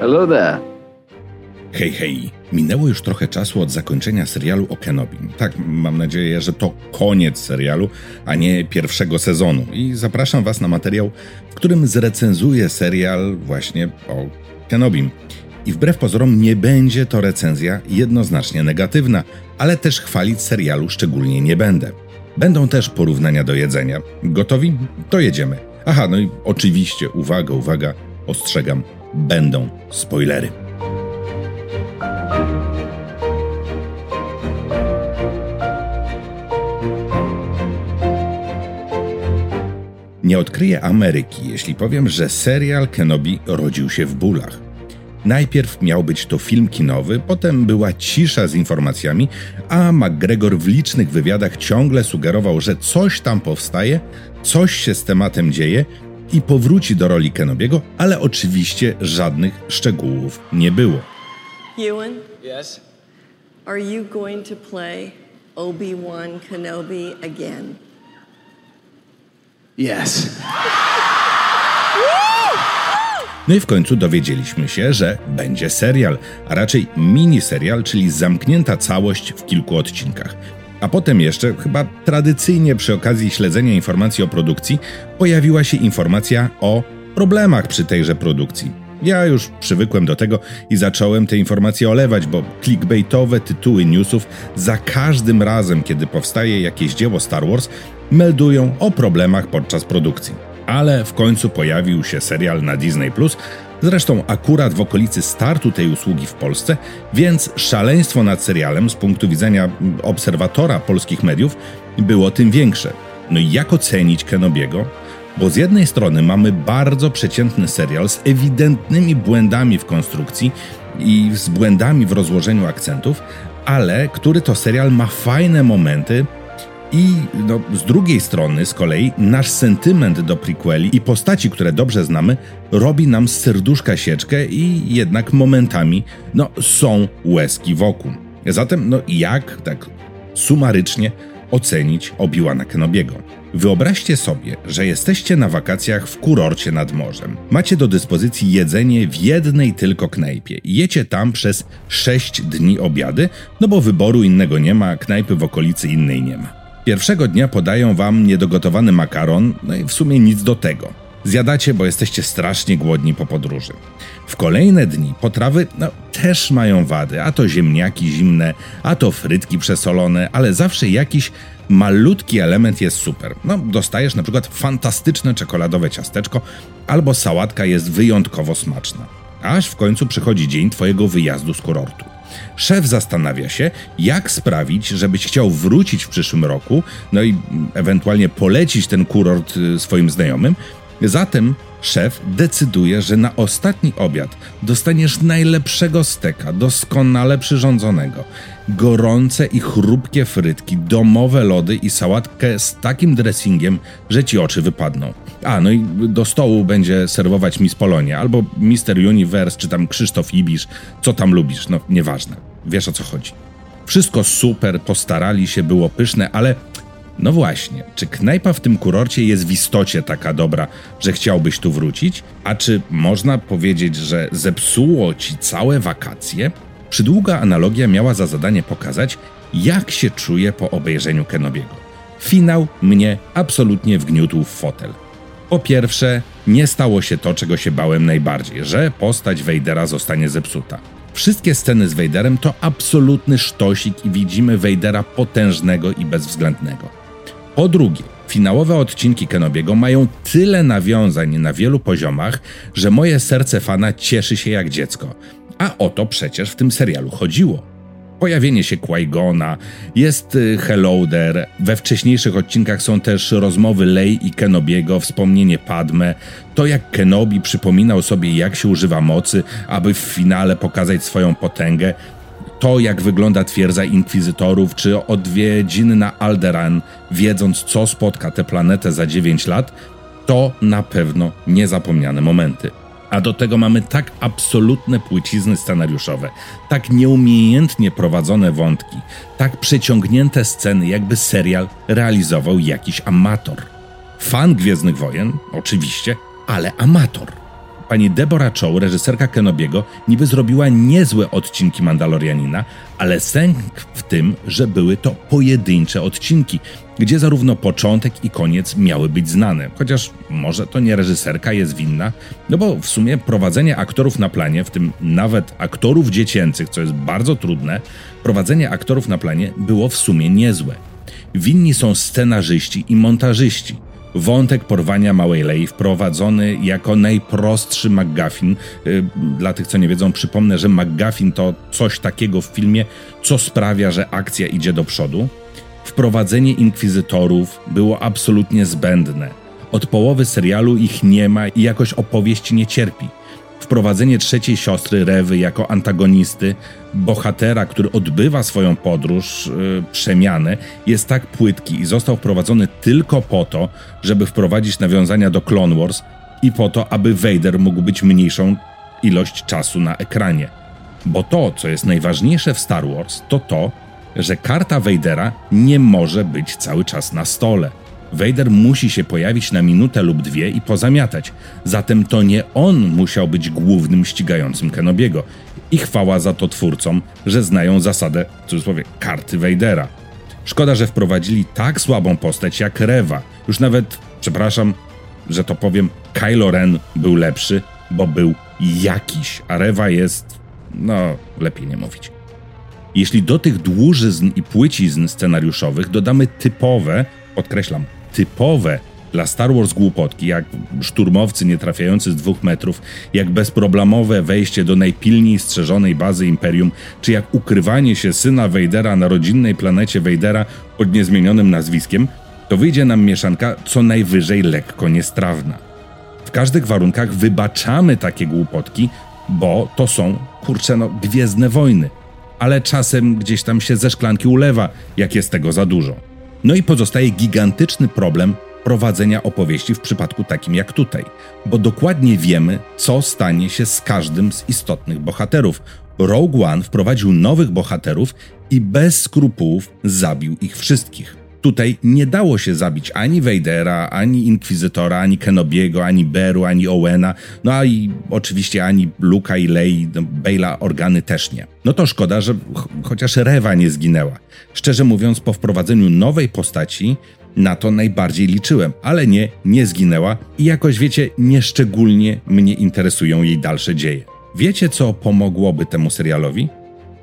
Hello there. Hej, hej. Minęło już trochę czasu od zakończenia serialu o Kenobi. Tak, mam nadzieję, że to koniec serialu, a nie pierwszego sezonu. I zapraszam Was na materiał, w którym zrecenzuję serial właśnie o Kenobim. I wbrew pozorom nie będzie to recenzja jednoznacznie negatywna, ale też chwalić serialu szczególnie nie będę. Będą też porównania do jedzenia. Gotowi? To jedziemy. Aha, no i oczywiście, uwaga, uwaga, ostrzegam, będą spoilery. Nie odkryję Ameryki, jeśli powiem, że serial Kenobi rodził się w bólach. Najpierw miał być to film kinowy, potem była cisza z informacjami, a McGregor w licznych wywiadach ciągle sugerował, że coś tam powstaje, coś się z tematem dzieje i powróci do roli Kenobiego, ale oczywiście żadnych szczegółów nie było. Ewan, Yes? are you going to play Obi-Wan Kenobi again? Yes. No i w końcu dowiedzieliśmy się, że będzie serial, a raczej miniserial, czyli zamknięta całość w kilku odcinkach. A potem jeszcze, chyba tradycyjnie przy okazji śledzenia informacji o produkcji, pojawiła się informacja o problemach przy tejże produkcji. Ja już przywykłem do tego i zacząłem te informacje olewać, bo clickbaitowe tytuły newsów za każdym razem, kiedy powstaje jakieś dzieło Star Wars, meldują o problemach podczas produkcji. Ale w końcu pojawił się serial na Disney Plus, zresztą akurat w okolicy startu tej usługi w Polsce, więc szaleństwo nad serialem z punktu widzenia obserwatora polskich mediów było tym większe. No i jak ocenić Kenobiego? Bo z jednej strony mamy bardzo przeciętny serial z ewidentnymi błędami w konstrukcji i z błędami w rozłożeniu akcentów, ale który to serial ma fajne momenty, i no, z drugiej strony, z kolei, nasz sentyment do prequeli i postaci, które dobrze znamy, robi nam z serduszka sieczkę i jednak momentami, no, są łezki wokół. Zatem, no, jak tak sumarycznie ocenić Obi-Wana Kenobiego? Wyobraźcie sobie, że jesteście na wakacjach w kurorcie nad morzem. Macie do dyspozycji jedzenie w jednej tylko knajpie. Jecie tam przez 6 dni obiady, no bo wyboru innego nie ma, knajpy w okolicy innej nie ma. Pierwszego dnia podają wam niedogotowany makaron, no i w sumie nic do tego. Zjadacie, bo jesteście strasznie głodni po podróży. W kolejne dni potrawy no, też mają wady, a to ziemniaki zimne, a to frytki przesolone, ale zawsze jakiś malutki element jest super. No, dostajesz na przykład fantastyczne czekoladowe ciasteczko, albo sałatka jest wyjątkowo smaczna. Aż w końcu przychodzi dzień twojego wyjazdu z kurortu. Szef zastanawia się, jak sprawić, żebyś chciał wrócić w przyszłym roku, no i ewentualnie polecić ten kurort y, swoim znajomym. Zatem szef decyduje, że na ostatni obiad dostaniesz najlepszego steka, doskonale przyrządzonego, gorące i chrupkie frytki, domowe lody i sałatkę z takim dressingiem, że ci oczy wypadną. A, no i do stołu będzie serwować Miss Polonia, albo Mister Universe, czy tam Krzysztof Ibisz, co tam lubisz, no nieważne. Wiesz o co chodzi. Wszystko super, postarali się, było pyszne, ale no właśnie, czy knajpa w tym kurorcie jest w istocie taka dobra, że chciałbyś tu wrócić? A czy można powiedzieć, że zepsuło ci całe wakacje? Przydługa analogia miała za zadanie pokazać, jak się czuję po obejrzeniu Kenobiego. Finał mnie absolutnie wgniótł w fotel. Po pierwsze, nie stało się to, czego się bałem najbardziej, że postać Vadera zostanie zepsuta. Wszystkie sceny z Vaderem to absolutny sztosik i widzimy Vadera potężnego i bezwzględnego. Po drugie, finałowe odcinki Kenobiego mają tyle nawiązań na wielu poziomach, że moje serce fana cieszy się jak dziecko. A o to przecież w tym serialu chodziło. Pojawienie się Qui-Gona, jest y, Hello There, we wcześniejszych odcinkach są też rozmowy Lei i Kenobiego, wspomnienie Padme, to jak Kenobi przypominał sobie jak się używa mocy, aby w finale pokazać swoją potęgę, to jak wygląda twierdza inkwizytorów, czy odwiedziny na Alderan, wiedząc co spotka tę planetę za 9 lat, to na pewno niezapomniane momenty. A do tego mamy tak absolutne płycizny scenariuszowe, tak nieumiejętnie prowadzone wątki, tak przeciągnięte sceny, jakby serial realizował jakiś amator. Fan Gwiezdnych Wojen, oczywiście, ale amator. Pani Deborah Chow, reżyserka Kenobiego, niby zrobiła niezłe odcinki Mandalorianina, ale sęk w tym, że były to pojedyncze odcinki, gdzie zarówno początek i koniec miały być znane. Chociaż może to nie reżyserka jest winna, no bo w sumie prowadzenie aktorów na planie, w tym nawet aktorów dziecięcych, co jest bardzo trudne, prowadzenie aktorów na planie było w sumie niezłe. Winni są scenarzyści i montażyści. Wątek porwania małej Lei wprowadzony jako najprostszy McGuffin. Y, dla tych, co nie wiedzą, przypomnę, że McGuffin to coś takiego w filmie, co sprawia, że akcja idzie do przodu. Wprowadzenie inkwizytorów było absolutnie zbędne. Od połowy serialu ich nie ma i jakoś opowieść nie cierpi. Wprowadzenie trzeciej siostry Rewy jako antagonisty, bohatera, który odbywa swoją podróż, yy, przemianę, jest tak płytki i został wprowadzony tylko po to, żeby wprowadzić nawiązania do Clone Wars i po to, aby Vader mógł być mniejszą ilość czasu na ekranie. Bo to, co jest najważniejsze w Star Wars, to to, że karta Vadera nie może być cały czas na stole. Vader musi się pojawić na minutę lub dwie i pozamiatać. Zatem to nie on musiał być głównym ścigającym Kenobiego. I chwała za to twórcom, że znają zasadę, w cudzysłowie, karty Vadera. Szkoda, że wprowadzili tak słabą postać jak Rewa. Już nawet, przepraszam, że to powiem, Kylo Ren był lepszy, bo był jakiś, a Rewa jest, no, lepiej nie mówić. Jeśli do tych dłużyzn i płycizn scenariuszowych dodamy typowe, podkreślam, typowe dla Star Wars głupotki, jak szturmowcy nie trafiający z dwóch metrów, jak bezproblemowe wejście do najpilniej strzeżonej bazy Imperium, czy jak ukrywanie się syna Vadera na rodzinnej planecie Vadera pod niezmienionym nazwiskiem, to wyjdzie nam mieszanka co najwyżej lekko niestrawna. W każdych warunkach wybaczamy takie głupotki, bo to są, kurczę no, Gwiezdne Wojny. Ale czasem gdzieś tam się ze szklanki ulewa, jak jest tego za dużo. No i pozostaje gigantyczny problem prowadzenia opowieści w przypadku takim jak tutaj, bo dokładnie wiemy, co stanie się z każdym z istotnych bohaterów. Rogue One wprowadził nowych bohaterów i bez skrupułów zabił ich wszystkich. Tutaj nie dało się zabić ani Vadera, ani Inkwizytora, ani Kenobiego, ani Beru, ani Owena, no a i oczywiście ani Luka i Lei, no, Bale'a organy też nie. No to szkoda, że ch chociaż Rewa nie zginęła. Szczerze mówiąc, po wprowadzeniu nowej postaci na to najbardziej liczyłem, ale nie, nie zginęła i jakoś wiecie, nieszczególnie mnie interesują jej dalsze dzieje. Wiecie, co pomogłoby temu serialowi?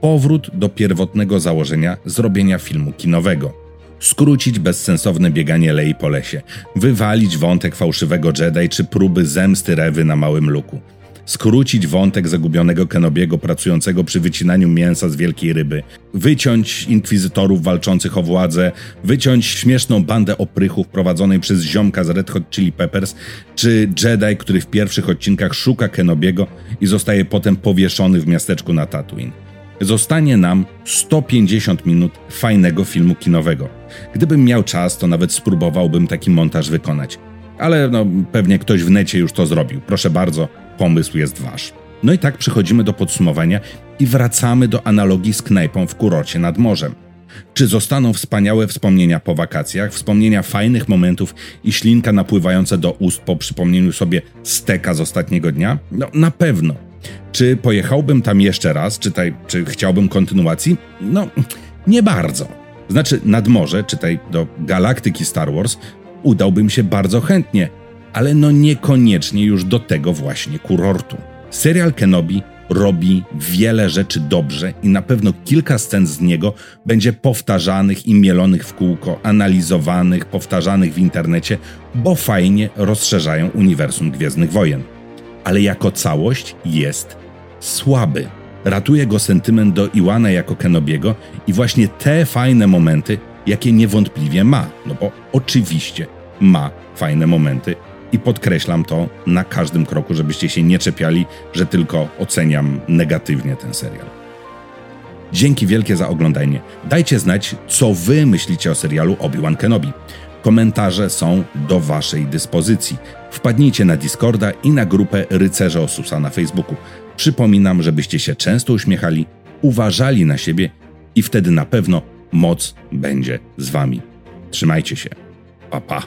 Powrót do pierwotnego założenia zrobienia filmu kinowego skrócić bezsensowne bieganie Lei po lesie, wywalić wątek fałszywego Jedi czy próby zemsty Rewy na małym luku, skrócić wątek zagubionego Kenobiego pracującego przy wycinaniu mięsa z wielkiej ryby, wyciąć inkwizytorów walczących o władzę, wyciąć śmieszną bandę oprychów prowadzonej przez ziomka z Red Hot Chili Peppers, czy Jedi, który w pierwszych odcinkach szuka Kenobiego i zostaje potem powieszony w miasteczku na Tatooine zostanie nam 150 minut fajnego filmu kinowego. Gdybym miał czas, to nawet spróbowałbym taki montaż wykonać. Ale no, pewnie ktoś w necie już to zrobił. Proszę bardzo, pomysł jest wasz. No i tak przechodzimy do podsumowania i wracamy do analogii z knajpą w kurocie nad morzem. Czy zostaną wspaniałe wspomnienia po wakacjach, wspomnienia fajnych momentów i ślinka napływająca do ust po przypomnieniu sobie steka z ostatniego dnia? No na pewno. Czy pojechałbym tam jeszcze raz, czy, taj, czy chciałbym kontynuacji? No, nie bardzo. Znaczy, nad morze, czytaj do galaktyki Star Wars, udałbym się bardzo chętnie, ale no niekoniecznie już do tego właśnie kurortu. Serial Kenobi robi wiele rzeczy dobrze i na pewno kilka scen z niego będzie powtarzanych i mielonych w kółko, analizowanych, powtarzanych w internecie, bo fajnie rozszerzają uniwersum Gwiezdnych Wojen. Ale jako całość jest słaby. Ratuje go sentyment do Iwana jako Kenobiego i właśnie te fajne momenty, jakie niewątpliwie ma, no bo oczywiście ma fajne momenty i podkreślam to na każdym kroku, żebyście się nie czepiali, że tylko oceniam negatywnie ten serial. Dzięki wielkie za oglądanie. Dajcie znać, co wy myślicie o serialu Obi-Wan Kenobi. Komentarze są do waszej dyspozycji. Wpadnijcie na Discorda i na grupę Rycerze Osusa na Facebooku. Przypominam, żebyście się często uśmiechali, uważali na siebie i wtedy na pewno moc będzie z wami. Trzymajcie się. Pa pa.